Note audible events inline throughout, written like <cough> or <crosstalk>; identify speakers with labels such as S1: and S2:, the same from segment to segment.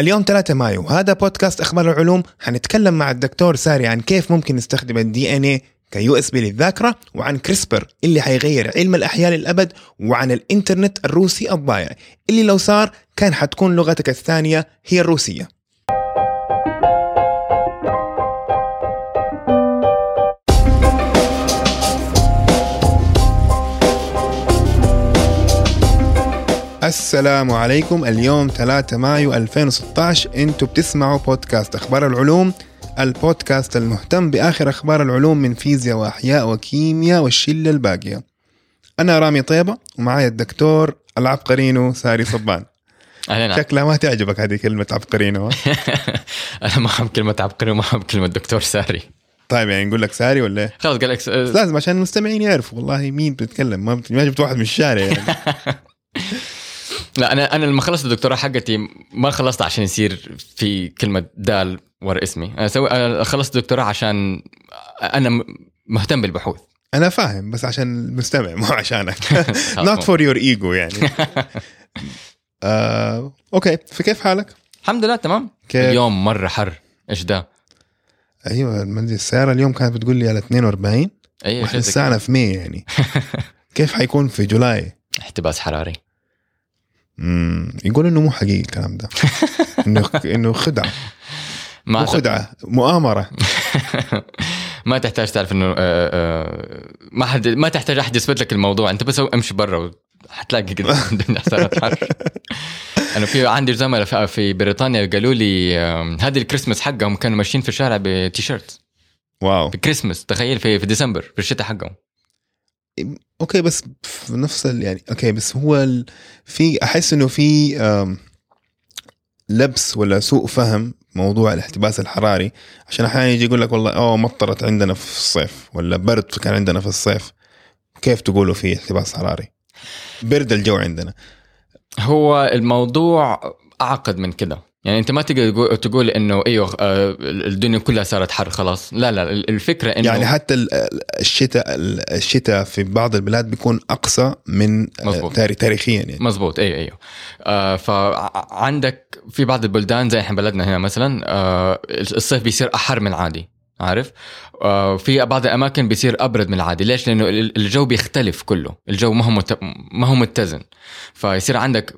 S1: اليوم 3 مايو. وهذا بودكاست أخبار العلوم. حنتكلم مع الدكتور ساري عن كيف ممكن نستخدم ال DNA ك USB للذاكرة وعن CRISPR اللي حيغير علم الأحياء للأبد وعن الإنترنت الروسي الضايع اللي لو صار كان حتكون لغتك الثانية هي الروسية. السلام عليكم. اليوم 3 مايو 2016 أنتوا بتسمعوا بودكاست أخبار العلوم. البودكاست المهتم بآخر أخبار العلوم من فيزياء وأحياء وكيمياء والشلة الباقية. أنا رامي طيبة ومعايا الدكتور العبقرينو ساري صبان. <laughs>
S2: أهلا.
S1: شكلها ما تعجبك هذه كلمة عبقرينو. <laughs>
S2: أنا ما أحب كلمة عبقري وما أحب كلمة دكتور ساري.
S1: طيب يعني نقول لك ساري ولا إيه؟
S2: خلاص قال لك
S1: لازم عشان المستمعين يعرفوا. والله مين بيتكلم؟ ما ما جبت واحد من الشارع يعني. <laughs>
S2: لا أنا أنا لما خلصت الدكتوراه حقتي ما خلصت عشان يصير في كلمة دال ورا اسمي. أنا سوي أنا خلصت الدكتوراه عشان أنا مهتم بالبحوث.
S1: أنا فاهم بس عشان المستمع مو عشانك. <laughs> <laughs> not
S2: خلاص.
S1: for your ego يعني. <laughs> آه، okay. فكيف حالك؟
S2: الحمد لله تمام.
S1: كيف؟
S2: اليوم مرة حر. إيش ده؟
S1: أيوه ما أدري السيارة اليوم كانت بتقول لي على 42
S2: اي
S1: وإحنا
S2: شيء زي
S1: الساعة في May يعني. كيف حيكون في جولاي؟
S2: احتباس حراري.
S1: امم يقول إنه مو حقيقي الكلام ده. <laughs> إنه إنه خدعة.
S2: ما
S1: مو خدعة مؤامرة. <laughs>
S2: ما تحتاج تعرف إنه آه، آه، ما حد ما تحتاج أحد يثبت لك الموضوع. أنت بس امشي برا حتلاقي كده. <laughs> الدنيا صارت حر. أنا في عندي زملاء في- بريطانيا قالوا لي هذه الكريسماس حقهم كانوا ماشيين في الشارع بتيشيرت
S1: wow.
S2: بكريسماس تخيل في في ديسمبر في الشتاء حقهم.
S1: okay بس في نفس. يعني okay بس هو ال... في أحس إنه في لبس ولا سوء فهم موضوع الاحتباس الحراري عشان أحيانا يجي يقول لك والله أوه مطرت عندنا في الصيف ولا برد كان عندنا في الصيف. كيف تقولوا في احتباس حراري؟ برد الجو عندنا.
S2: هو الموضوع أعقد من كده. يعني أنت ما تقدر تقول- إنه إيوه آه، الدنيا كلها صارت حر خلاص. لا لا الفكرة إنه
S1: يعني حتى ال- ال- الشتاء ال- الشتاء في بعض البلاد بيكون أقصى من آه،. تاري- تاريخيا يعني.
S2: مزبوط أيوه أيوه آه فعندك في بعض البلدان زي إحنا بلدنا هنا مثلا آه الصيف بيصير أحر من العادي عارف؟ آه في بعض الأماكن بيصير أبرد من العادي. ليش؟ لأنه ال- الجو بيختلف كله. الجو ما هو مت... ما هو متزن. فيصير عندك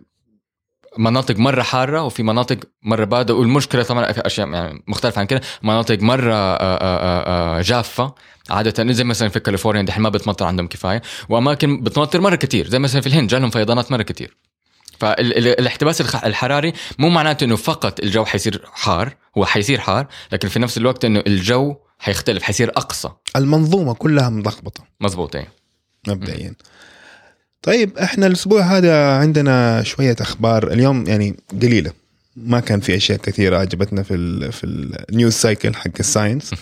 S2: مناطق مرة حارة وفي مناطق مرة بارده والمشكلة طبعا في أشياء يعني مختلفة عن كده. مناطق مرة آه، آه، آه، جافة. عادة زي مثلا في كاليفورنيا دحين ما بتمطر عندهم كفاية. وأماكن بتمطر مرة كتير زي مثلا في الهند جالهم فيضانات مرة كتير. فالاحتباس الحراري مو معناته إنه فقط الجو حيصير حار هو حيصير حار لكن في نفس الوقت إنه الجو حيختلف حيصير أقصى.
S1: المنظومة كلها ملخبطه
S2: مزبوط إيه.
S1: مبدئيا. طيب إحنا الأسبوع هذا عندنا شوية أخبار. اليوم يعني قليلة. ما كان في أشياء كثيرة عجبتنا في ال في ال news cycle حق ال science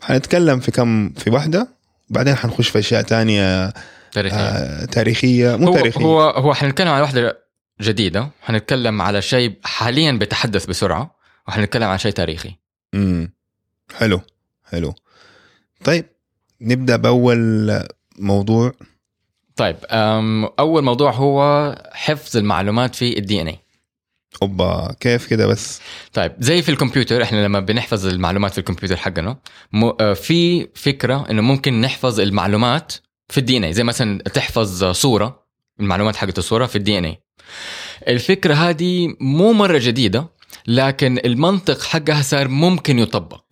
S1: حنتكلم في كم في واحدة. وبعدين حنخش في أشياء تانية
S2: تاريخيا
S1: آه تاريخية. مو
S2: هو
S1: تاريخية.
S2: هو هو حنتكلم على واحدة جديدة. حنتكلم على شيء حاليا بيتحدث بسرعة وحنتكلم عن شيء تاريخي.
S1: امم حلو حلو. طيب نبدأ بأول موضوع.
S2: طيب أول موضوع هو حفظ المعلومات في ال DNA
S1: أوبا كيف كده بس؟
S2: طيب زي في الكمبيوتر إحنا لما بنحفظ المعلومات في الكمبيوتر حقنا م- آه، في فكرة إنه ممكن نحفظ المعلومات في ال DNA زي مثلا تحفظ صورة المعلومات حقت الصورة في ال DNA الفكرة هذه مو مرة جديدة لكن المنطق حقها صار ممكن يطبق.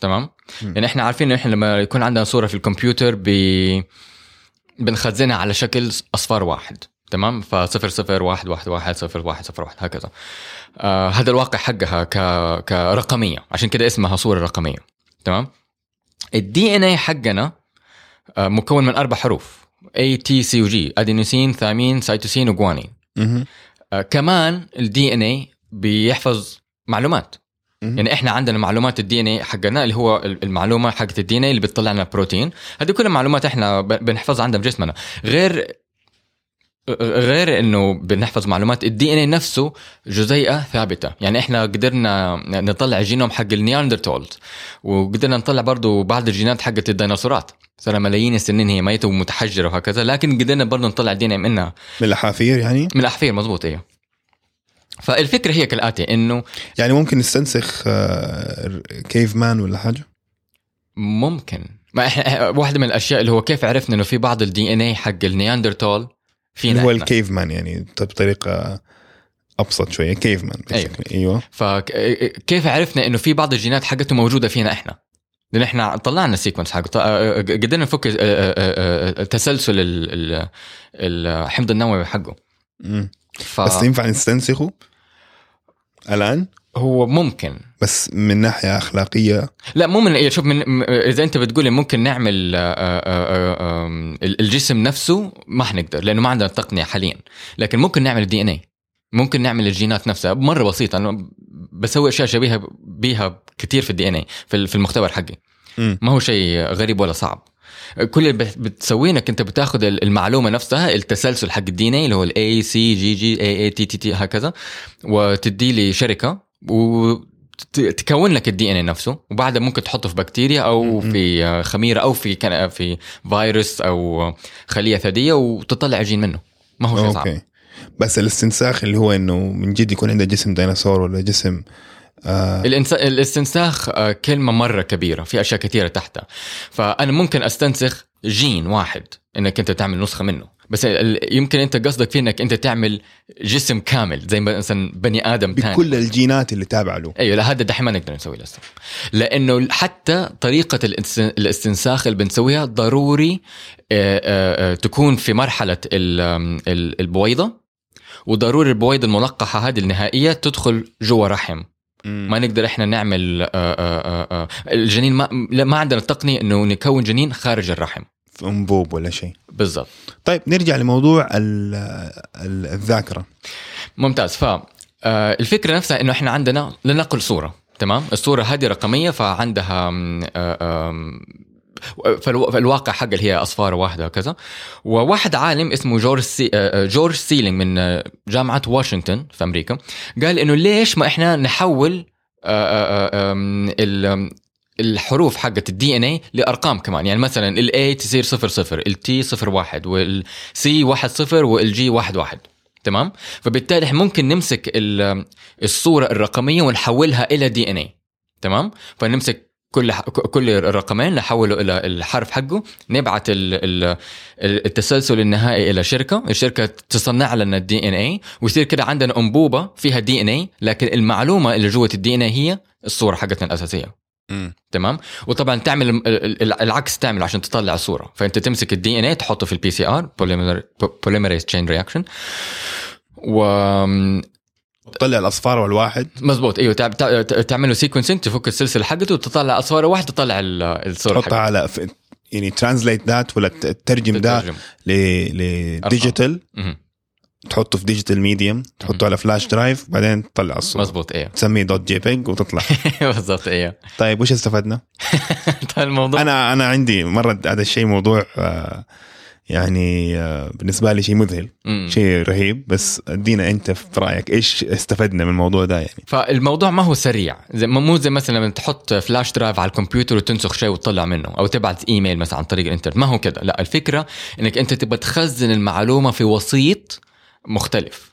S2: تمام؟
S1: مم.
S2: يعني إحنا عارفين إنه إحنا لما يكون عندنا صورة في الكمبيوتر ب بنخزنها على شكل أصفار واحد تمام فصفر صفر واحد واحد واحد صفر واحد صفر واحد هكذا آه هذا الواقع حقها ك... كرقمية عشان كده اسمها صورة رقمية تمام ال DNA حقنا آه مكون من أربع حروف A T C و G adenosine thymine cytosine
S1: و guanine.
S2: آه كمان ال DNA بيحفظ معلومات. يعني إحنا عندنا معلومات ال DNA حقنا اللي هو المعلومة حقت ال DNA اللي بتطلع لنا بروتين هذه كلها معلومات إحنا بنحفظها عندنا بجسمنا غير غير إنه بنحفظ معلومات ال DNA نفسه جزيئة ثابتة. يعني إحنا قدرنا نطلع الجينوم حق ال Neanderthals وقدرنا نطلع برضو بعض الجينات حقت الديناصورات. صار ملايين السنين هي ميتة ومتحجرة وهكذا لكن قدرنا برضو نطلع ال DNA منها.
S1: من الأحافير يعني؟
S2: من الأحافير مزبوط أيوه فالفكرة هي كالآتي إنه
S1: يعني ممكن نستنسخ cave man ولا حاجة؟
S2: ممكن. ما إحنا واحدة من الأشياء اللي هو كيف عرفنا إنه في بعض ال DNA حق النياندرتال
S1: اللي
S2: فينا
S1: هو.
S2: ال
S1: cave man يعني بطريقه أبسط شوية cave man
S2: أيوة.
S1: أيوه.
S2: فكيف عرفنا إنه في بعض الجينات حقته موجودة فينا إحنا؟ لأن إحنا طلعنا ال sequence حقه. قدرنا نفك آه، آه، آه، تسلسل ال- ال- الحمض النووي حقه. ف...
S1: بس ينفع نستنسخه الآن؟
S2: هو ممكن.
S1: بس من ناحية أخلاقية؟
S2: لا مو من إيه، شوف من إذا أنت بتقولي ممكن نعمل آه، آه، آه، الجسم نفسه ما حنقدر لأنه ما عندنا تقنية حاليا. لكن ممكن نعمل ال DNA ممكن نعمل الجينات نفسها مرة بسيطة. أنا بسوي أشياء شبيهة بيها كثير في ال DNA في المختبر حقي. ما هو شيء غريب ولا صعب. كل اللي بت- بتسويه إنك أنت بتاخذ المعلومة نفسها التسلسل حق ال DNA اللي هو ال A C G G A A T T T هكذا وتديه لشركة وتكون لك ال DNA نفسه وبعدها ممكن تحطه في بكتيريا
S1: أو.
S2: في خميرة أو في كان في فيروس أو خلية ثديه وتطلع جين منه. ما هو شيء صعب.
S1: okay. بس الاستنساخ اللي هو إنه من جد يكون عنده جسم ديناصور ولا جسم آه.
S2: الإنس... الاستنساخ آه، كلمة مرة كبيرة في أشياء كثيرة تحتها. فأنا ممكن أستنسخ جين واحد إنك أنت تعمل نسخة منه. بس يمكن أنت قصدك فيه إنك أنت تعمل جسم كامل زي مثلا بني آدم ثاني
S1: بكل الجينات اللي تابعة له.
S2: أيوه لا هذا دحين ما نقدر نسوي لسه لأنه حتى طريقة الاست- الاستنساخ اللي بنسويها ضروري آه، آه، تكون في مرحلة البويضة. وضروري البويضة الملقحة هذه النهائية تدخل جوا رحم. ما نقدر إحنا نعمل آه، آه، آه، آه، الجنين ما ما عندنا التقنية إنه نكون جنين خارج الرحم.
S1: في انبوب ولا شيء.
S2: بالضبط.
S1: طيب نرجع لموضوع ال- ال- الذاكرة.
S2: ممتاز. ف الفكرة نفسها إنه إحنا عندنا لنقل صورة تمام؟ الصورة هذه رقمية فعندها آه، فالواقع حق اللي هي أصفار واحدة وكذا. وواحد عالم اسمه جورج سي آه، جورج سيليج من آه، جامعة واشنطن في أمريكا. قال إنه ليش ما إحنا نحول آه، آه، آه، الحروف حقت ال DNA لأرقام كمان. يعني مثلا ال A تصير 0 0 ال T 0 1 وال C 1 0 وال G 1 1 تمام؟ فبالتالي إحنا ممكن نمسك ال- الصورة الرقمية ونحولها إلى DNA تمام؟ فنمسك كل كل الرقمين نحوله إلى الحرف حقه. نبعت ال- ال- التسلسل النهائي إلى شركة. الشركة تصنع لنا ال DNA ويصير كده عندنا أنبوبة فيها DNA لكن المعلومة اللي جوة ال DNA هي الصورة حقتنا الأساسية. تمام؟ وطبعا تعمل ال- ال- العكس تعمل عشان تطلع الصورة. فأنت تمسك ال DNA تحطه في ال PCR polymerase chain reaction و
S1: طلع الأصفار والواحد.
S2: مزبوط إيوه تع- تع- تعمل له sequencing تفك السلسلة حقته وتطلع أصفار واحد تطلع ال- الصورة
S1: تحطها على يعني translate that ولا تترجم ده ل
S2: digital.
S1: تحطه في digital medium تحطه على flash drive بعدين تطلع الصورة.
S2: مزبوط إيوه.
S1: تسميه dot JPEG وتطلع. <laughs>
S2: بالضبط إيوه.
S1: طيب وش استفدنا؟ <laughs>
S2: طيب الموضوع
S1: أنا أنا عندي مرة هذا الشيء موضوع آه، يعني آه، بالنسبة لي شيء مذهل. شيء رهيب. بس ادينا انت في رأيك إيش استفدنا من الموضوع ده يعني؟
S2: فالموضوع ما هو سريع. زي مو زي مثلا لما تحط flash drive على الكمبيوتر وتنسخ شيء وتطلع منه أو تبعت إيميل مثلا عن طريق الإنترنت. ما هو كده. لا الفكرة إنك أنت تبغى تخزن المعلومة في وسيط مختلف.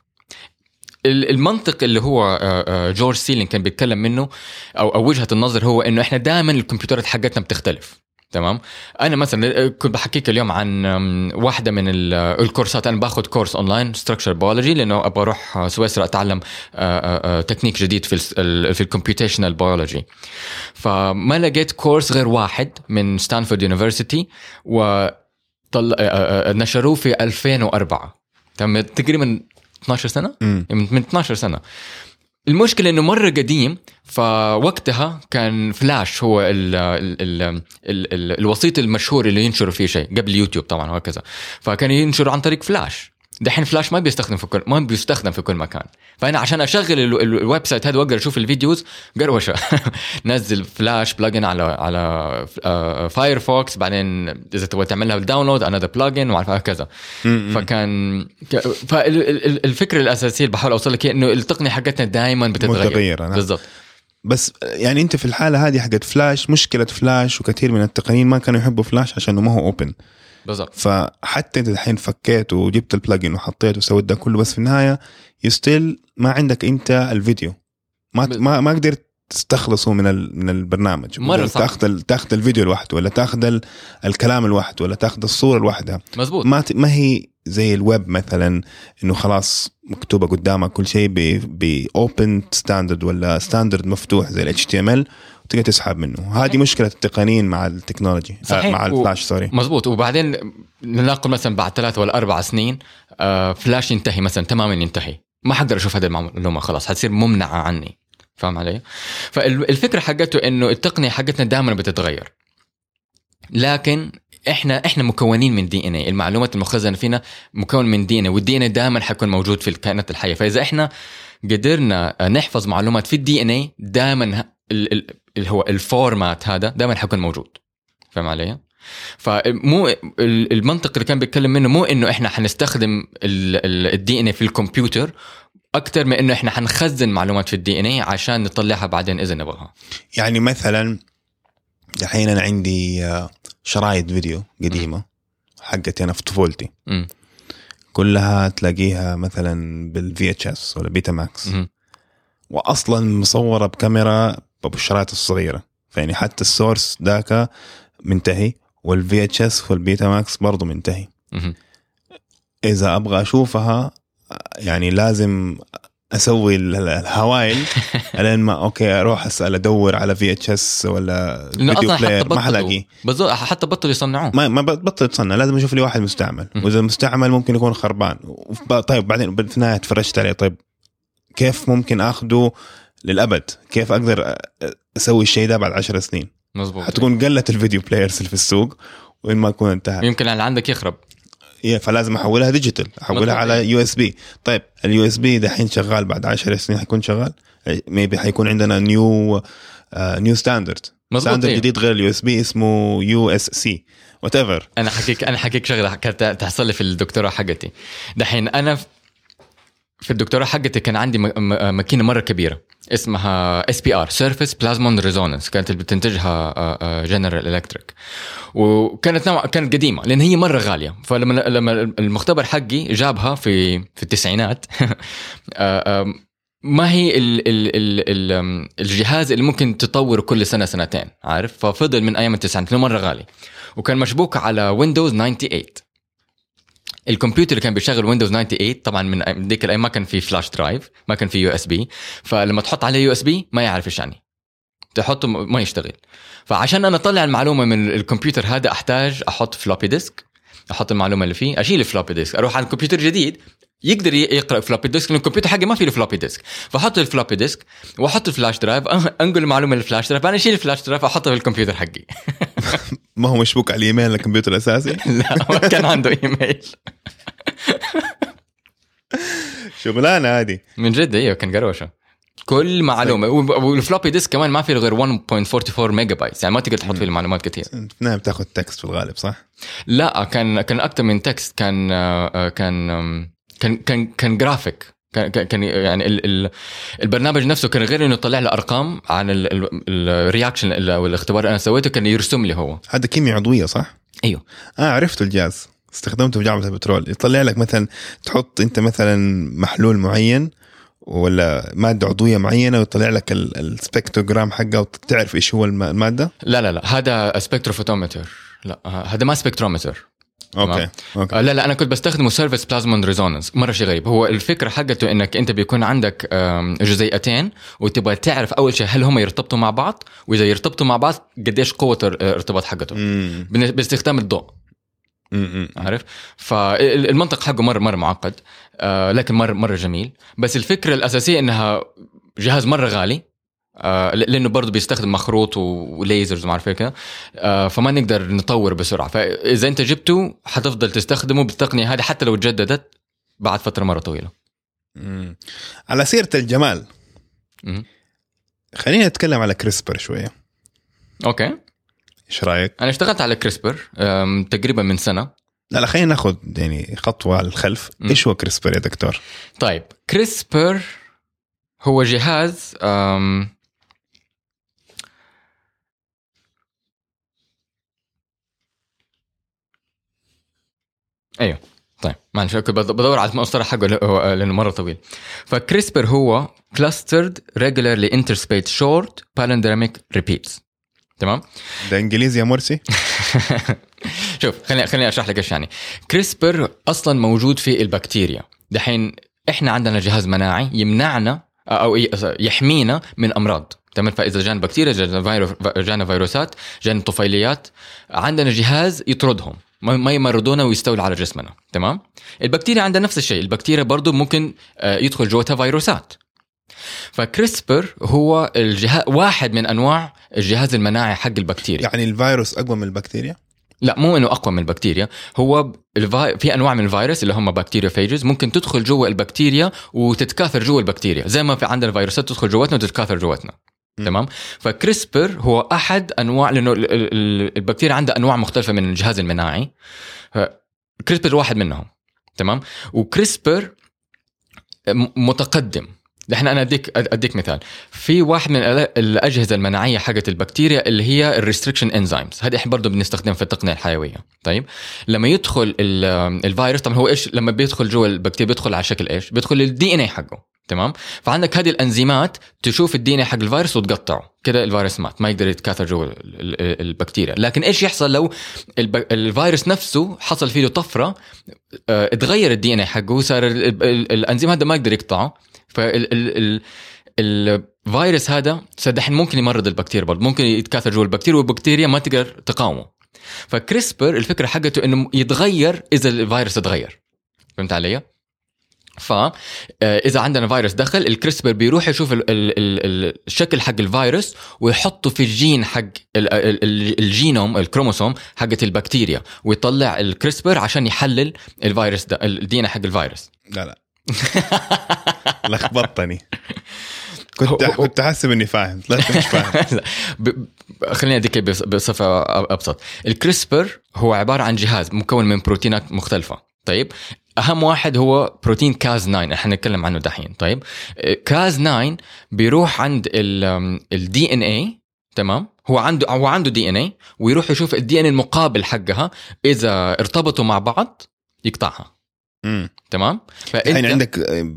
S2: ال- المنطق اللي هو آه، آه، جورج سيلين كان بيتكلم منه أو وجهة النظر هو إنه إحنا دائما الكمبيوترات حقتنا بتختلف. تمام؟ أنا مثلا كنت بحكيك اليوم عن واحدة من ال- الكورسات. أنا باخذ course online structure biology لأنه أبغى أروح سويسرا أتعلم آه، آه، آه، تكنيك جديد في في ال computational biology فما لقيت course غير واحد من Stanford University و. آه، آه، آه، نشروه في 2004 تمام تقريبا 12
S1: سنة؟
S2: من 12 سنة. المشكلة إنه مرة قديم فوقتها كان فلاش هو ال ال ال ال ال الوسيط المشهور اللي ينشروا فيه شيء قبل يوتيوب طبعا وهكذا. فكان ينشروا عن طريق فلاش دحين فلاش ما بيستخدم في كل ما بيستخدم في كل مكان. فأنا عشان أشغل ال- ال- ال website هذا وأقدر أشوف ال videos قروشة. <laughs> نزل Flash plugin على على آه، Firefox بعدين إذا تبغى تعمل لها download another plugin وهكذا.
S1: مم.
S2: فكان فالفكرة الاساسيه اللي بحاول أوصل لك هي إنه التقنية حقتنا دائما بتتغير.
S1: نعم.
S2: بالضبط.
S1: بس يعني أنت في الحالة هذه حقت فلاش مشكلة فلاش وكثير من التقنيين ما كانوا يحبوا فلاش عشان ما هو open
S2: بالضبط.
S1: فحتى انت الحين فكيت وجبت ال plugin وحطيته وسويت ده كله بس في النهاية still ما عندك انت الفيديو. ما ما ما قدرت تستخلصه من ال- من البرنامج. قدرت
S2: صعب.
S1: تاخذ ال- تاخذ الفيديو لوحده ولا تاخذ ال- الكلام لوحده ولا تاخذ الصورة لوحدها.
S2: مزبوط
S1: ما ت- ما هي زي الويب مثلا إنه خلاص مكتوبة قدامك كل شيء ب open standard ولا standard مفتوح زي ال HTML وتقدر تسحب منه. هذه مشكلة التقنيين مع ال technology
S2: صحيح.
S1: آه، مع
S2: و-
S1: ال Flash sorry
S2: مزبوط وبعدين نلاقي مثلا بعد ثلاث ولا أربع سنين آه فلاش ينتهي مثلا تماما ينتهي. ما حقدر أشوف هذه المعلومة خلاص حتصير ممنوعة عني. فاهم علي؟ فالفكرة حقته إنه التقنية حقتنا دائما بتتغير. لكن إحنا إحنا مكونين من DNA المعلومات المخزنة فينا مكون من DNA وال DNA دائما حيكون موجود في الكائنات الحية. فإذا إحنا قدرنا نحفظ معلومات في ال DNA دائما اللي هو ال format هذا دائما حيكون موجود فاهم علي؟ فمو ال- المنطق اللي كان بيتكلم منه مو إنه إحنا حنستخدم ال DNA في الكمبيوتر أكثر من إنه إحنا حنخزن معلومات في ال DNA عشان نطلعها بعدين اذا نبغاها
S1: يعني مثلا الحين أنا عندي آه، شرايط فيديو قديمة حقتي أنا في طفولتي. كلها تلاقيها مثلا بال VHS ولا
S2: Betamax.
S1: واصلا مصورة بكاميرا الشرايط الصغيرة. فيعني حتى ال source ذاك منتهي وال VHS وال Betamax برضه منتهي. إذا أبغى أشوفها يعني لازم أسوي ال- ال- الهوايل <laughs> لين ما okay أروح أسأل أدور على VHS ولا
S2: video
S1: player ما حلاقيه.
S2: بالضبط حتى بطلوا يصنعوه.
S1: ما ما بطل يتصنع لازم أشوف لي واحد مستعمل. وإذا المستعمل ممكن يكون خربان. طيب بعدين في النهاية تفرجت عليه. طيب كيف ممكن اخذه للأبد؟ كيف أقدر أسوي الشيء ده بعد عشر سنين؟
S2: مزبوط
S1: حتكون قلت ال video players اللي في السوق وين ما يكون انتهى.
S2: يمكن اللي عندك يخرب.
S1: إيه، فلازم أحولها digital أحولها
S2: مظبوط.
S1: على USB طيب ال USB دحين شغال بعد 10 سنين حيكون شغال؟ maybe حيكون عندنا new
S2: new
S1: standard
S2: standard.
S1: جديد غير ال USB اسمه يو اس سي وات ايفر
S2: أنا حكيك أنا حكيك شغلة كانت تحصل لي في الدكتوراه حقتي. دحين أنا في- الدكتوراه حقتي كان عندي ماكينة مرة كبيرة اسمها SPR surface plasmon resonance كانت اللي بتنتجها General Electric وكانت نوع كانت قديمة لأن هي مرة غالية. فلما لما المختبر حقي جابها في في التسعينات <laughs> آه، ما هي ال ال ال ال الجهاز اللي ممكن تطوره كل سنة سنتين عارف؟ ففضل من أيام التسعينات مرة غالي. وكان مشبوك على Windows 98 الكمبيوتر اللي كان بيشغل Windows 98 طبعا من ديك الأيام ما كان في flash drive ما كان في USB فلما تحط عليه USB ما يعرف إيش يعني. تحطه ما يشتغل. فعشان أنا أطلع المعلومة من الكمبيوتر هذا أحتاج أحط floppy disk أحط المعلومة اللي فيه أشيل ال floppy disk أروح على الكمبيوتر جديد يقدر يقرأ floppy disk لأن الكمبيوتر حقي ما فيه floppy disk فأحط ال floppy disk وأحط ال flash drive أنقل المعلومة لل flash drive أنا أشيل ال flash drive احطه في الكمبيوتر حقي. <laughs>
S1: ما هو مشبوك على الإيميل الكمبيوتر الأساسي؟ <laughs>
S2: لا ما كان عنده إيميل. <laughs>
S1: شغلانه هذه
S2: من جد إيوه كان قروشة. كل معلومة. وال floppy disk كمان ما في غير 1.44 ميجا بايت يعني ما تقدر تحط فيه المعلومات كثير.
S1: نعم بتاخذ text في الغالب صح؟
S2: لا كان كان أكثر من text كان آه، كان آم، كان كان كان جرافيك كان كان- كان يعني ال ال البرنامج نفسه كان غير إنه يطلع لي أرقام عن ال reaction أو الاختبار اللي أنا سويته كان يرسم لي هو.
S1: هذا كيمياء عضوية صح؟
S2: أيوه.
S1: آه عرفت الجهاز استخدمته في جامعة البترول. يطلع لك مثلا تحط أنت مثلا محلول معين ولا مادة عضوية معينة ويطلع لك ال- ال spectrogram حقه وتعرف إيش هو الم- المادة؟
S2: لا لا لا. هذا spectrophotometer لا آه، هذا ما spectrometer
S1: okay okay.
S2: آه، لا لا أنا كنت بستخدمه surface plasmon resonance مرة شيء غريب. هو الفكرة حقته إنك أنت بيكون عندك جزيئتين وتبغى تعرف أول شيء هل هم يرتبطوا مع بعض وإذا يرتبطوا مع بعض قديش قوة الارتباط بن- باستخدام الضوء. عارف؟ فالمنطق حقه مرة مرة معقد آه، لكن مرة مرة جميل. بس الفكرة الأساسية إنها جهاز مرة غالي آه، لأنه برضه بيستخدم مخروط وليزرز وما أعرف إيه كده آه، فما نقدر نطور بسرعة. فإذا أنت جبته حتفضل تستخدمه بالتقنية هذه حتى لو تجددت بعد فترة مرة طويلة.
S1: أمم. على سيرة الجمال
S2: مم.
S1: خلينا نتكلم على كريسبر شوية.
S2: Okay.
S1: إيش رأيك؟
S2: أنا اشتغلت على CRISPR تقريبا من سنة
S1: لا لا خلينا ناخذ يعني خطوة للخلف. إيش هو CRISPR يا دكتور؟
S2: طيب CRISPR هو جهاز أم أيوه طيب معلش كنت بد- بدور على المصطلح حقه لأنه مرة طويل ف CRISPR هو clustered regularly interspaced short palindromic repeats تمام؟
S1: ده انجليزي يا مرسي؟ <laughs>
S2: شوف خليني خليني أشرح لك إيش يعني. CRISPR أصلا موجود في البكتيريا. دحين إحنا عندنا جهاز مناعي يمنعنا أو يحمينا من أمراض. تمام؟ فإذا جانا بكتيريا جانا فيرو جانا فيروسات جانا طفيليات عندنا جهاز يطردهم. ما ما يمرضونا ويستولوا على جسمنا. تمام؟ البكتيريا عندها نفس الشيء. البكتيريا برضو ممكن آه، يدخل جوتها فيروسات. ف CRISPR هو الجهاز واحد من أنواع الجهاز المناعي حق البكتيريا.
S1: يعني الفيروس أقوى من البكتيريا؟
S2: لا مو إنه أقوى من البكتيريا. هو الفي... في أنواع من الفيروس اللي هم bacteriophages ممكن تدخل جوا البكتيريا وتتكاثر جوا البكتيريا. زي ما في عندنا فيروسات تدخل جواتنا وتتكاثر جواتنا. تمام؟ ف CRISPR هو أحد أنواع لأنه ال- ال- ال- البكتيريا عندها أنواع مختلفة من الجهاز المناعي. CRISPR واحد منهم. تمام؟ و CRISPR متقدم. إحنا أنا اديك أديك مثال. في واحد من الأجهزة المناعية حقت البكتيريا اللي هي ال restriction enzymes هذه إحنا برضه بنستخدمها في التقنية الحيوية. طيب؟ لما يدخل ال- الفيروس طبعا هو إيش؟ لما بيدخل جوا البكتيريا بيدخل على شكل إيش؟ بيدخل ال DNA حقه. تمام؟ فعندك هذه الأنزيمات تشوف ال DNA حق الفيروس وتقطعه. كده الفيروس مات. ما يقدر يتكاثر جوا ال- ال- البكتيريا. لكن إيش يحصل لو الفيروس نفسه حصل فيه طفرة آه، اتغير ال DNA حقه وصار ال- ال- ال- الأنزيم هذا ما يقدر يقطعه. فال ال ال الفيروس هذا دحين ممكن يمرض البكتيريا برضه ممكن يتكاثر جوا البكتيريا والبكتيريا ما تقدر تقاومه. ف CRISPR الفكرة حقته إنه يتغير إذا الفيروس اتغير فهمت علي؟ ف آه، إذا عندنا فيروس دخل الكريسبر بيروح يشوف ال ال ال الشكل حق الفيروس ويحطه في الجين حق ال ال ال الجينوم الكروموسوم حقت البكتيريا ويطلع ال CRISPR عشان يحلل الفيروس ده ال DNA حق الفيروس.
S1: لا لا. <laughs> لخبطتني <laughs> كنت كنت حاسب إني فاهم. طلعت مش فاهم. <laughs>
S2: خليني اديك بص- بصفة أبسط. ال CRISPR هو عبارة عن جهاز مكون من بروتينات مختلفة. طيب؟ أهم واحد هو بروتين Cas 9 إحنا نتكلم عنه دحين. طيب؟ Cas 9 بيروح عند ال DNA تمام؟ هو عنده هو عنده DNA ويروح يشوف ال DNA المقابل حقها إذا ارتبطوا مع بعض يقطعها.
S1: مم.
S2: تمام؟
S1: الحين عندك آه،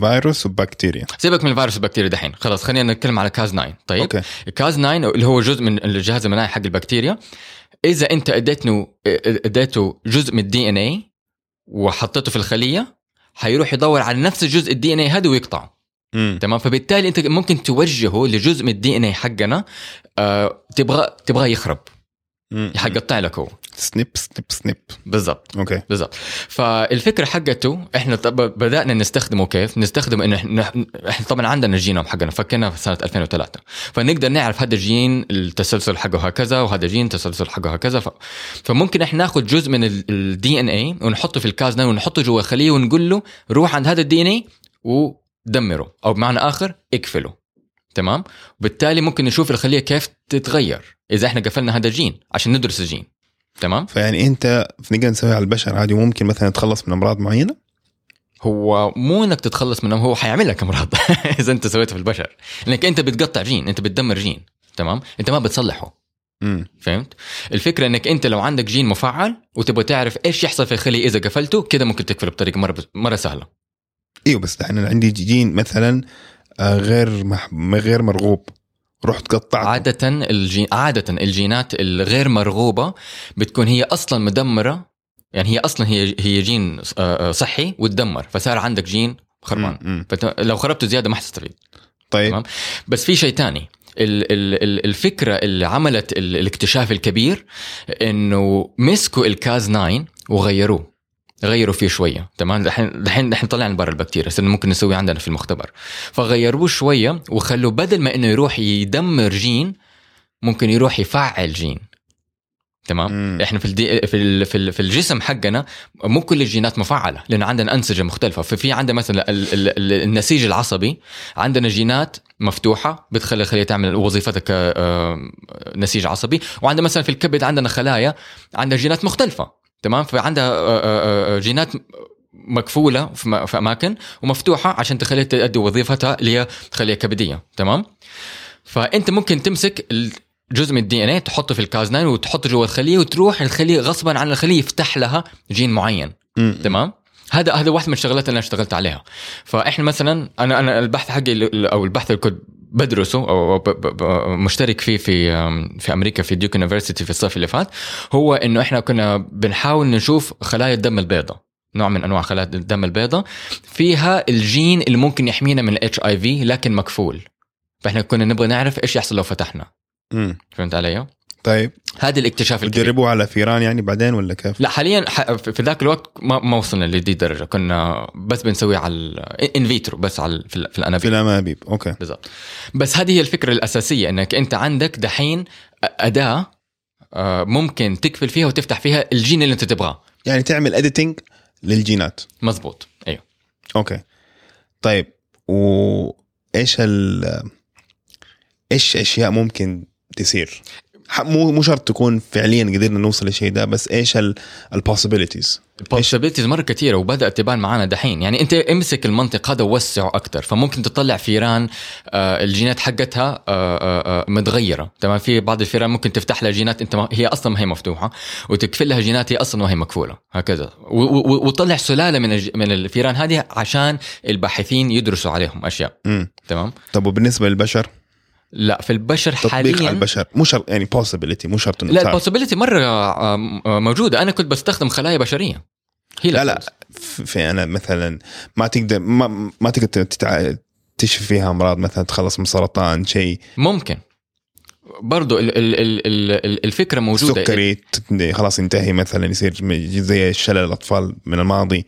S1: فيروس وبكتيريا.
S2: سيبك من الفيروس والبكتيريا دحين. خلاص خلينا نتكلم على Cas 9 طيب؟
S1: Okay.
S2: Cas 9 اللي هو جزء من الجهاز المناعي حق البكتيريا. إذا أنت اديته أديته جزء من ال DNA وحطيته في الخلية حيروح يدور على نفس الجزء ال DNA هذا ويقطعه.
S1: مم.
S2: تمام؟ فبالتالي أنت ممكن توجهه لجزء من ال DNA حقنا آه تبغى تبغاه يخرب. حيقطع لك هو.
S1: snip snip snip.
S2: بالضبط.
S1: Okay.
S2: بالضبط. فالفكرة حقته إحنا بدأنا نستخدمه كيف؟ نستخدم انه إحنا إحنا طبعا عندنا الجينوم حقنا فكنا في سنة 2003 فنقدر نعرف هذا الجين التسلسل حقه هكذا وهذا جين التسلسل حقه هكذا. ف... فممكن إحنا ناخذ جزء من ال DNA ونحطه في ال Cas nine ونحطه جوا خليه ونقول له روح عند هذا ال DNA ودمره. أو بمعنى آخر اقفله. تمام؟ وبالتالي ممكن نشوف الخلية كيف تتغير إذا إحنا قفلنا هذا الجين عشان ندرس الجين. تمام؟
S1: فيعني أنت نقدر نسويها على البشر عادي وممكن مثلا نتخلص من أمراض معينة؟
S2: هو مو إنك تتخلص منهم هو حيعمل لك أمراض <laughs> إذا أنت سويته في البشر. لأنك أنت بتقطع جين أنت بتدمر جين. تمام؟ أنت ما بتصلحه.
S1: امم
S2: فهمت؟ الفكرة إنك أنت لو عندك جين مفعل وتبغى تعرف إيش يحصل في الخلية إذا قفلته كده ممكن تقفله بطريقة مرة مرة سهلة.
S1: إيوه بس أنا عندي جين مثلا غير مح... غير مرغوب. رحت قطعت
S2: عادة الجين عادة الجينات الغير مرغوبة بتكون هي أصلا مدمرة. يعني هي أصلا هي هي جين آه، آه، صحي وتدمر. فصار عندك جين خربان. فلو خربته زيادة ما حتستفيد.
S1: طيب.
S2: تمام؟ بس في شيء تاني. ال- ال- ال- الفكرة اللي عملت ال- الاكتشاف الكبير إنه مسكوا ال Cas 9 وغيروه. غيروا فيه شوية تمام؟ دحين دحين دحين طلعنا برا البكتيريا صرنا ممكن نسوي عندنا في المختبر. فغيروه شوية وخلوا بدل ما إنه يروح يدمر جين ممكن يروح يفعل جين. تمام؟
S1: مم.
S2: إحنا في الدي في ال- في ال- في الجسم حقنا مو كل الجينات مفعلة لأن عندنا أنسجة مختلفة. ففي عندنا مثلا ال- ال- ال- النسيج العصبي عندنا جينات مفتوحة بتخلي الخليه تعمل وظيفتها كنسيج عصبي. وعندنا مثلا في الكبد عندنا خلايا عندها جينات مختلفة. تمام؟ فعندها آه، آه، آه، جينات مكفولة في أماكن ومفتوحة عشان تخليها تؤدي وظيفتها اللي هي خليه كبدية تمام؟ فأنت ممكن تمسك جزء من ال DNA تحطه في ال Cas 9 وتحطه جوا الخلية وتروح الخلية غصبا عن الخلية يفتح لها جين معين. تمام؟ هذا هذا واحد من الشغلات اللي أنا اشتغلت عليها. فإحنا مثلا أنا أنا البحث حقي أو البحث اللي كنت بدرسه أو مشترك فيه في في أمريكا في Duke University في الصيف اللي فات هو إنه إحنا كنا بنحاول نشوف خلايا الدم البيضاء نوع من أنواع خلايا الدم البيضاء فيها الجين اللي ممكن يحمينا من ال HIV لكن مكفول فإحنا كنا نبغى نعرف إيش يحصل لو فتحنا
S1: مم.
S2: فهمت علي؟
S1: طيب.
S2: هذا الاكتشاف الكبير.
S1: بتجربوه على فيران يعني بعدين ولا كيف؟
S2: لا حاليا في ذاك الوقت ما, ما وصلنا لدي الدرجة. كنا بس بنسوي على in vitro بس على في, في
S1: في
S2: الأنابيب.
S1: الأنابيب. Okay.
S2: بالضبط. بس هذه هي الفكرة الأساسية إنك أنت عندك دحين أداة آه، ممكن تكفل فيها وتفتح فيها الجين اللي أنت تبغاه.
S1: يعني تعمل editing للجينات.
S2: مزبوط أيوه.
S1: Okay. طيب وايش ال إيش أشياء ممكن تصير؟ مو مو شرط تكون فعليا قدرنا نوصل للشيء ده بس إيش ال
S2: possibilities؟ ال possibilities مرة كثيره وبدات تبان معنا دحين. يعني أنت امسك المنطق هذا ووسعه أكثر فممكن تطلع فيران آه، الجينات حقتها آه، آه، متغيرة. تمام؟ في بعض الفيران ممكن تفتح لها جينات أنت هي أصلا ما هي مفتوحة وتكفل لها جينات هي أصلا ما هي مكفولة. هكذا. و- و- وطلع سلالة من من الفيران هذه عشان الباحثين يدرسوا عليهم
S1: أشياء.
S2: تمام؟
S1: طب وبالنسبة للبشر؟
S2: لا في البشر
S1: تطبيق على
S2: حاليا
S1: البشر. مو شرط يعني possibility مو شرط
S2: لا.
S1: ال
S2: possibility مرة آه، آه، موجودة. أنا كنت بستخدم خلايا بشرية. هي
S1: لا لا. في أنا مثلا ما تقدر ما, ما تقدر تتع... تشفي فيها أمراض مثلا تخلص من سرطان شيء.
S2: ممكن. برضو ال ال ال ال الفكرة موجودة.
S1: سكري خلاص ينتهي مثلا يصير زي شلل الأطفال من الماضي.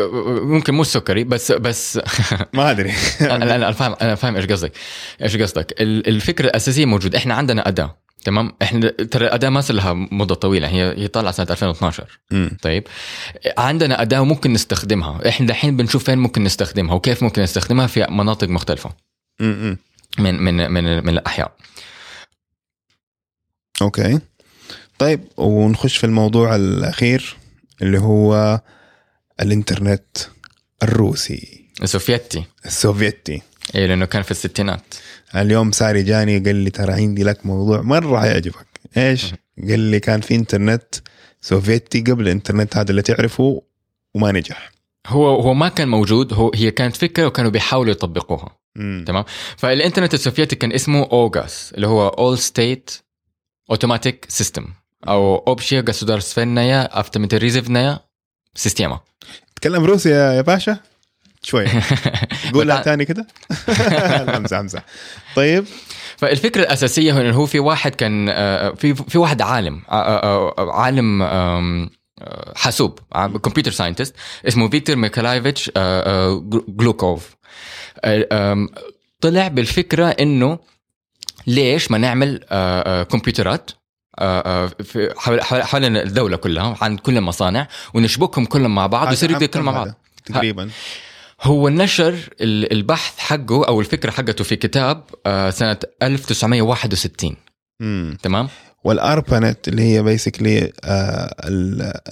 S2: ممكن مو السكري بس بس
S1: ما
S2: أدري. <laughs> أنا أنا فاهم أنا فاهم إيش قصدك. إيش قصدك؟ ال- الفكرة الأساسية موجوده إحنا عندنا أداة تمام؟ إحنا ترى الأداة ما صار لها مدة طويلة هي هي طالعة سنة 2012
S1: مم.
S2: طيب؟ عندنا أداة وممكن نستخدمها. إحنا الحين بنشوف فين ممكن نستخدمها وكيف ممكن نستخدمها؟ في مناطق مختلفة.
S1: مم.
S2: من من من من الأحياء.
S1: Okay. طيب ونخش في الموضوع الأخير اللي هو الانترنت الروسي
S2: السوفيتي
S1: السوفيتي
S2: اي لانه كان في الستينات
S1: اليوم ساري جاني قال لي ترى عندي لك موضوع مره حيعجبك ايش قال لي كان في انترنت سوفيتي قبل الانترنت هذا اللي تعرفه وما نجح
S2: هو هو ما كان موجود هو هي كانت فكره وكانوا بيحاولوا يطبقوها
S1: مم.
S2: تمام فالانترنت السوفيتي كان اسمه اوغاس اللي هو اول ستيت اوتوماتيك سيستم او اوبشيا государственная автоматизированная система
S1: تكلم روسي يا باشا؟ شوي. <laughs> قولها تاني كده. <laughs> امزح امزح طيب.
S2: فالفكرة الأساسية هو إنه هو في واحد كان آه، في في واحد عالم آه، آه، عالم حاسوب computer scientist اسمه فيكتور ميخايلوفيتش آه، جلوشكوف. طلع بالفكرة إنه ليش ما نعمل كمبيوترات في حوالين الدولة كلها عن كل المصانع ونشبكهم كلهم مع بعض ويصيروا يتكلموا مع بعض.
S1: تقريبا.
S2: هو نشر ال- البحث حقه أو الفكرة حقته في كتاب آه، سنة 1961
S1: مم.
S2: تمام؟
S1: والأربانت اللي هي بيسكلي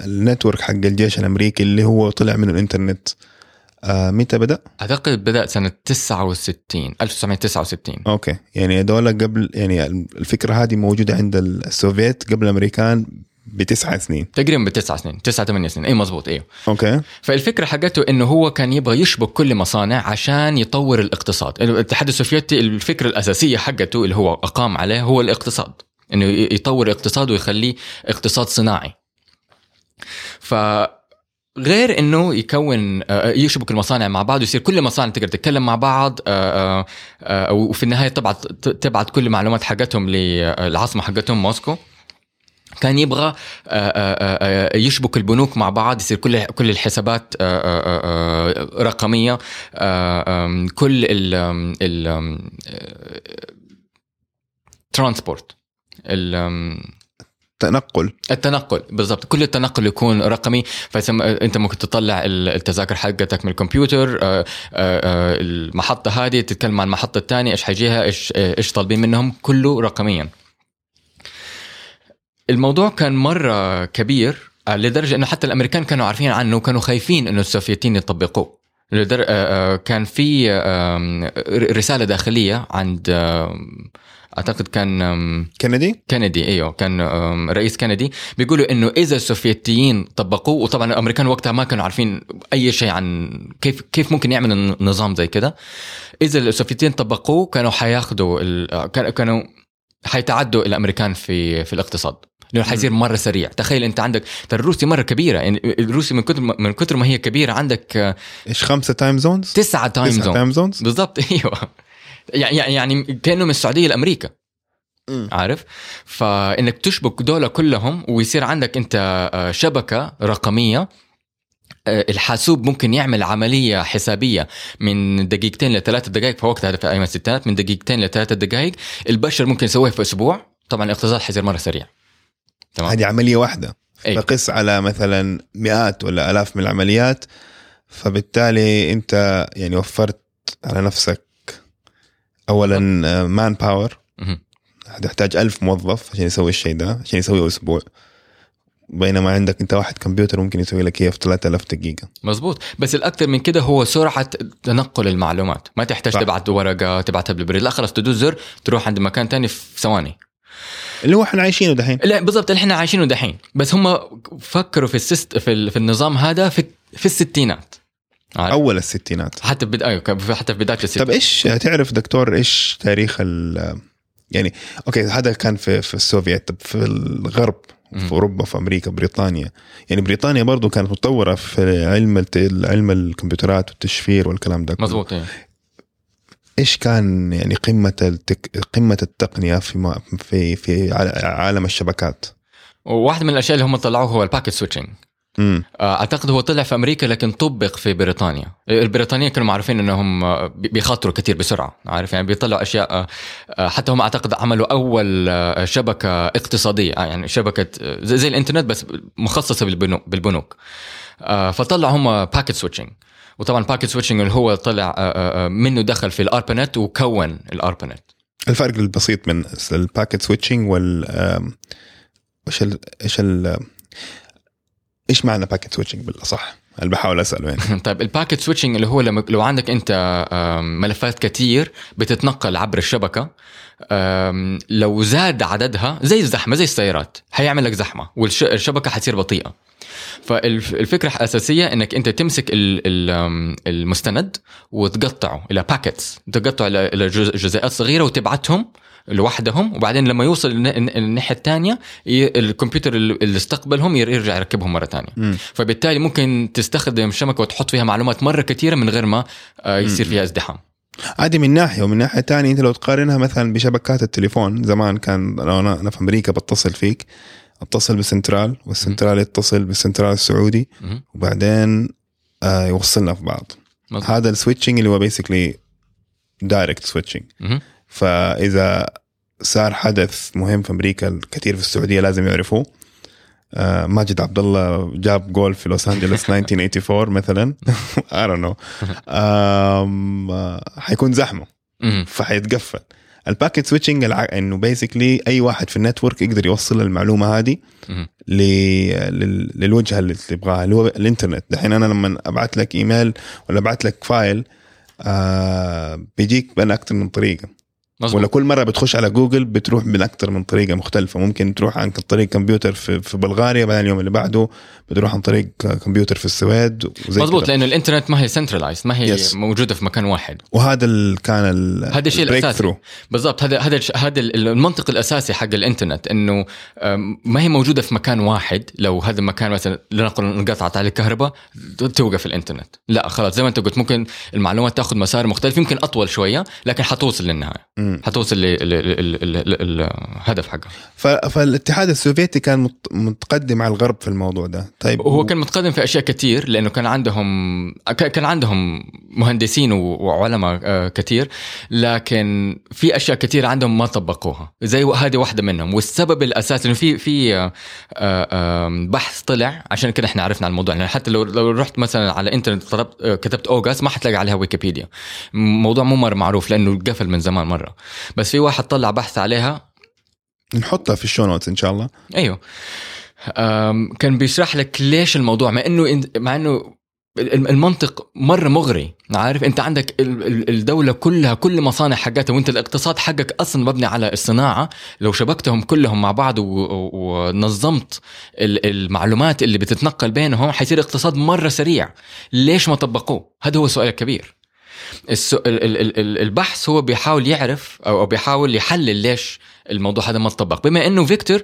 S1: النتورك حق الجيش الأمريكي اللي هو طلع من الإنترنت. آه متى بدأ؟
S2: أعتقد بدأ سنة 69 1969
S1: Okay. يعني هذول قبل يعني الفكرة هذه موجودة عند السوفيت قبل الأمريكان بتسعة سنين.
S2: تقريبا بتسع سنين تسعة ثمانية سنين. أي مزبوط أيوه.
S1: Okay.
S2: فالفكرة حقته إنه هو كان يبغى يشبك كل مصانع عشان يطور الاقتصاد. الاتحاد السوفيتي الفكرة الأساسية حقته اللي هو أقام عليه هو الاقتصاد. إنه يطور اقتصاد ويخليه اقتصاد صناعي. ف غير إنه يكون آه، يشبك المصانع مع بعض ويصير كل المصانع تقدر تتكلم مع بعض آه، آه، وفي النهاية تبعت تبعت كل المعلومات حقتهم للعاصمه حقتهم موسكو. كان يبغى يشبك البنوك مع بعض يصير كل كل الحسابات رقمية كل ال ترانسبورت
S1: تنقل
S2: التنقل بالضبط. كل التنقل يكون رقمي فسم... انت ممكن تطلع التذاكر حقتك من الكمبيوتر آه، آه، آه، المحطة هذه تتكلم عن المحطة الثانية إيش حيجيها إيش إيش طالبين منهم كله رقميا. الموضوع كان مرة كبير لدرجة إنه حتى الأمريكان كانوا عارفين عنه وكانوا خايفين إنه السوفيتيين يطبقوه. كان في رسالة داخلية عند أعتقد كان
S1: كندي؟
S2: كندي إيوه كان رئيس كندي. بيقولوا إنه إذا السوفيتيين طبقوه وطبعا الأمريكان وقتها ما كانوا عارفين أي شيء عن كيف كيف ممكن يعمل نظام زي كده. إذا السوفيتيين طبقوه كانوا. كان- كانوا حيتعدوا الأمريكان في في الاقتصاد. لأنه حيصير مرة سريع. تخيل أنت عندك ترى الروسي مرة كبيرة. يعني الروسي من كثر من كثر ما هي كبيرة عندك
S1: إيش خمسة time zones؟
S2: تسعة time
S1: تسعة
S2: zone
S1: time zones؟
S2: بالضبط إيوه. يعني يعني كأنه من السعودية
S1: لأمريكا.
S2: عارف؟ فإنك تشبك دول كلهم ويصير عندك أنت آه، شبكة رقمية آه، الحاسوب ممكن يعمل عملية حسابية من دقيقتين لثلاثة دقائق في وقتها في أيام الستينات من دقيقتين لثلاثة دقائق البشر ممكن يسويها في أسبوع. طبعا الاقتصاد حيصير مرة سريع. تمام؟
S1: هذه عملية واحدة.
S2: أي.
S1: فقس على مثلا مئات ولا آلاف من العمليات فبالتالي أنت يعني وفرت على نفسك اولا
S2: manpower.
S1: هتحتاج ألف موظف عشان يسوي الشيء ده عشان يسويه أسبوع. بينما عندك أنت واحد كمبيوتر ممكن يسوي لك إياه في 3000 دقيقة.
S2: مزبوط بس الأكثر من كده هو سرعة تنقل المعلومات. ما تحتاج
S1: صح.
S2: تبعت ورقة تبعتها بالبريد لا خلاص تدوس زر تروح عند مكان تاني في ثواني.
S1: اللي هو إحنا عايشينه دحين.
S2: لا بالضبط اللي إحنا عايشينه دحين. بس هم فكروا في ال syst في, ال- في النظام هذا في في الستينات. عارف؟
S1: أول الستينات
S2: حتى بد... أيوة كان في- حتى في بداية الستينات
S1: طب إيش تعرف دكتور إيش تاريخ ال يعني okay هذا كان في في السوفيت طب في الغرب. في أوروبا في أمريكا بريطانيا يعني بريطانيا برضو كانت متطورة في علم الت- علم الكمبيوترات والتشفير والكلام ده كله.
S2: مزبوط أيوة.
S1: إيش كان يعني قمة التك... قمة التقنية في ما... في في عالم الشبكات
S2: وواحد من الأشياء اللي هم طلعوه هو ال packet switching
S1: امم
S2: أعتقد هو طلع في أمريكا لكن طبق في بريطانيا البريطانيين كانوا معروفين إنهم آه، بي- بيخاطروا كثير بسرعة عارف يعني بيطلعوا أشياء آه، آه، حتى هم أعتقد عملوا أول آه، شبكة اقتصادية آه، يعني شبكة آه، زي, الإنترنت بس مخصصة بالبنوك, بالبنوك. آه، فطلعوا هم packet switching وطبعا packet switching اللي هو طلع آه، آه، آه، منه دخل في ال ARPANET وكون ال ARPANET
S1: الفرق البسيط من ال packet switching وال إيش. إيش ال... إيش معنى packet switching بالأصح؟ اللي بحاول أسأله يعني <laughs>
S2: طيب ال packet switching اللي هو لما لو عندك أنت ملفات كتير بتتنقل عبر الشبكة لو زاد عددها زي الزحمة زي السيارات حيعمل لك زحمة والشبكه حتصير بطيئة فالفكرة الأساسية إنك أنت تمسك المستند وتقطعه إلى packets تقطعه إلى جزيئات صغيرة وتبعتهم لوحدهم وبعدين لما يوصل الن- الن- الناحية الثانية الكمبيوتر اللي استقبلهم ير- يرجع يركبهم مرة ثانية
S1: مم.
S2: فبالتالي ممكن تستخدم شبكه وتحط فيها معلومات مرة كثيرة من غير ما آه، يصير فيها ازدحام
S1: عادي من ناحية ومن ناحية ثانية انت لو تقارنها مثلا بشبكات التليفون زمان كان لو أنا في أمريكا بتصل فيك اتصل بالسنترال والسنترال يتصل بالسنترال السعودي. وبعدين آه يوصلنا في بعض. هذا ال switching اللي هو basically direct
S2: switching.
S1: فإذا صار حدث مهم في أمريكا الكثير في السعودية لازم يعرفوه. آه ماجد عبد الله جاب جول في لوس أنجلوس <laughs> 1984 مثلا. <laughs> Know. آم، آه، حيكون
S2: زحمة.
S1: فحيتقفل. ال packet switching الع... إنه basically أي واحد في ال network يقدر يوصل المعلومة هذه. ل... لل... للوجهة اللي تبغاها اللي هو الإنترنت. دحين أنا لما ابعت لك إيميل ولا ابعت لك file آه بيجيك بين أكثر من طريقة.
S2: مظبوط.
S1: ولا كل مرة بتخش على جوجل بتروح من أكثر من طريقة مختلفة. ممكن تروح عن طريق كمبيوتر في, في بلغاريا بعدين اليوم اللي بعده بتروح عن طريق كمبيوتر في السويد كده.
S2: لأنه الإنترنت ما هي centralized ما هي
S1: Yes.
S2: موجودة في مكان واحد.
S1: وهذا ال... كان ال...
S2: هذا الشيء
S1: الأساسي.
S2: بالضبط هذا هذا الش- هذا ال- المنطق الأساسي حق الإنترنت إنه ما هي موجودة في مكان واحد. لو هذا المكان مثلا لنقل انقطعت عليه الكهرباء توقف الإنترنت. لا خلاص زي ما أنت قلت ممكن المعلومات تأخذ مسار مختلف يمكن أطول شوية لكن حتوصل للنهاية.
S1: مم.
S2: حتوصل لل- لل- لل- لل- الهدف حقها.
S1: فالاتحاد السوفيتي كان مت... متقدم على الغرب في الموضوع ده. طيب
S2: هو كان متقدم في أشياء كثير لأنه كان عندهم كان عندهم مهندسين وعلماء آه، كثير لكن في أشياء كثير عندهم ما طبقوها. زي هذه واحدة منهم. والسبب الاساسي إنه في في آه، آه، بحث طلع عشان كده إحنا عرفنا عن الموضوع. يعني حتى لو لو رحت مثلا على انترنت طلبت آه، كتبت اوغاس ما حتلاقي عليها ويكيبيديا. موضوع مو مره معروف لأنه قفل من زمان مرة. بس في واحد طلع بحث عليها.
S1: نحطها في ال show notes إن شاء الله.
S2: أيوه. كان بيشرح لك ليش الموضوع مع إنه مع إنه الم- المنطق مرة مغري عارف؟ أنت عندك ال- ال- الدولة كلها كل مصانع حقتها وأنت الاقتصاد حقك أصلا مبني على الصناعة. لو شبكتهم كلهم مع بعض ونظمت ال- المعلومات اللي بتتنقل بينهم حيصير اقتصاد مرة سريع. ليش ما طبقوه؟ هذا هو السؤال الكبير. البحث هو بيحاول يعرف أو بيحاول يحلل ليش الموضوع هذا ما تطبق. بما إنه فيكتور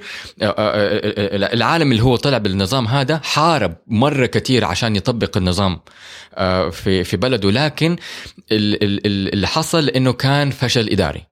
S2: آه، آه، آه، العالم اللي هو طلع بالنظام هذا حارب مرة كتير عشان يطبق النظام في في بلده لكن ال- ال- ال- اللي حصل إنه كان فشل إداري.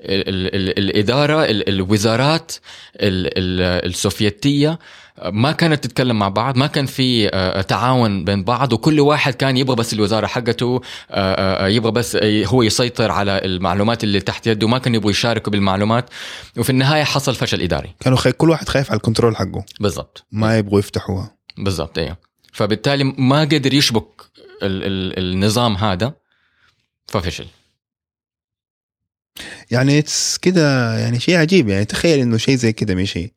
S2: ال- ال- ال- الإدارة ال- الوزارات ال- ال- السوفيتية ما كانت تتكلم مع بعض ما كان في آه، تعاون بين بعض وكل واحد كان يبغى بس الوزارة حقته آه، آه، يبغى بس هو يسيطر على المعلومات اللي تحت يده ما كانوا يبغوا يشاركوا بالمعلومات. وفي النهاية حصل فشل إداري.
S1: كانوا خي... كل واحد خايف على الكنترول حقه.
S2: بالضبط.
S1: ما يبغوا يفتحوها.
S2: بالضبط أيوه فبالتالي ما قدر يشبك ال- ال- النظام هذا ففشل.
S1: يعني كده يعني شيء عجيب يعني تخيل إنه شيء زي كده مشي.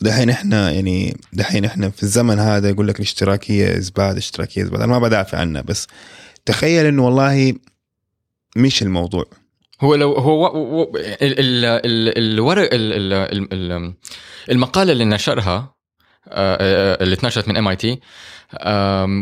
S1: ودحين إحنا يعني دحين إحنا في الزمن هذا يقول لك الاشتراكية is bad الاشتراكية is bad أنا ما بدافع عنها بس تخيل إنه والله مش الموضوع.
S2: هو لو هو هو- ال- ال- ال- الورق ال- ال- ال- المقالة اللي نشرها اللي اتنشرت من MIT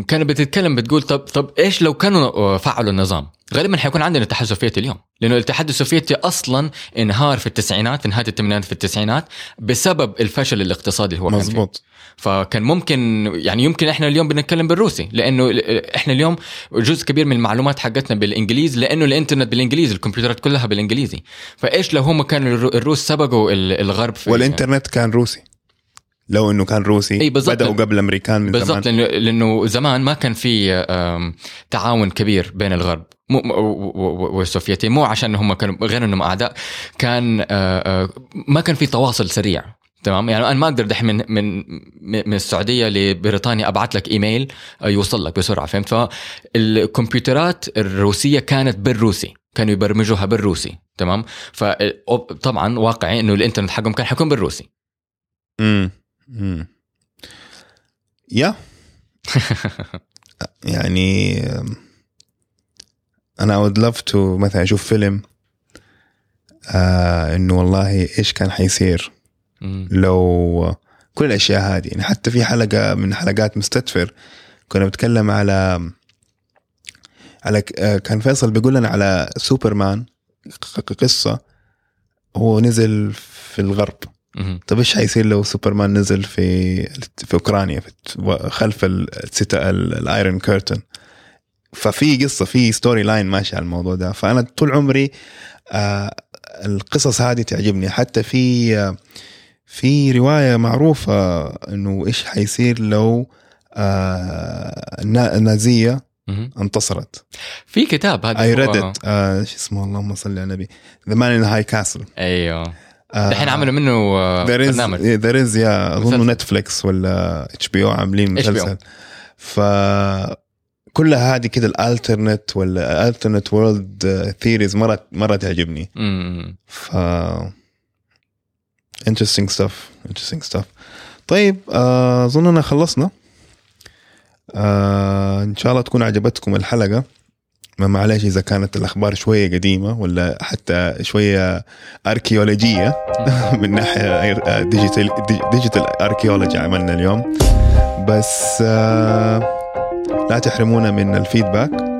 S2: كانت بتتكلم بتقول طب طب إيش لو كانوا آه، فعلوا النظام؟ غالبا حيكون عندنا الاتحاد السوفيتي اليوم لأنه الاتحاد السوفيتي أصلا انهار في التسعينات في نهايه الثمانينات في التسعينات بسبب الفشل الاقتصادي اللي هو كان فيه.
S1: مزبوط
S2: فكان ممكن يعني يمكن إحنا اليوم بنتكلم بالروسي لأنه إحنا اليوم جزء كبير من المعلومات حقتنا بالانجليزي لأنه الإنترنت بالانجليزي الكمبيوترات كلها بالإنجليزي فإيش لو هم كانوا الرو- الروس سبقوا ال- الغرب في
S1: والإنترنت كان روسي لو إنه كان روسي
S2: بالضبط.
S1: بدأوا قبل الأمريكان من
S2: بالضبط
S1: زمان.
S2: لأنه لأنه زمان ما كان في تعاون كبير بين الغرب مو و- و- و- والسوفيتين مو عشان هم كانوا غير إنهم أعداء كان آه، آه، ما كان في تواصل سريع تمام؟ يعني أنا ما أقدر دحين من من من السعودية لبريطانيا أبعث لك إيميل آه، يوصل لك بسرعة فهمت؟ فالكمبيوترات الروسية كانت بالروسي كانوا يبرمجوها بالروسي تمام؟ فطبعا واقعي إنه الإنترنت حقهم كان حيكون بالروسي.
S1: امم يا. <laughs> يعني أنا would love to مثلا أشوف فيلم آه إنه والله إيش كان حيصير
S2: مم.
S1: لو كل الأشياء هذه. يعني حتى في حلقة من حلقات مستدفر كنا بنتكلم على على آه، كان فيصل بيقول لنا على سوبرمان قصة هو نزل في الغرب. طب إيش حيصير لو سوبرمان نزل في في أوكرانيا في خلف ال Iron Curtain ففي قصة في storyline ماشي على الموضوع ده. فأنا طول عمري آه القصص هذه تعجبني. حتى في آه في رواية معروفة إنه إيش حيصير لو آه النا- النازيه. انتصرت.
S2: في كتاب هذا
S1: I
S2: read
S1: it آه. شو اسمه؟ اللهم صل على النبي. The Man in High Castle
S2: أيوه. الحين عملوا منه آه، برنامج
S1: there is yeah
S2: أظن.
S1: Netflix ولا HBO عاملين. مسلسل ف كلها هذه كده ال alternate ولا ال alternate world theories مرة مرة تعجبني
S2: مم.
S1: ف interesting stuff interesting stuff طيب آه، اظننا خلصنا آه إن شاء الله تكون عجبتكم الحلقة ما معلش إذا كانت الأخبار شوية قديمة ولا حتى شوية archaeology <laughs> من ناحية digital digital archaeology عملنا اليوم. بس آه لا تحرمونا من ال feedback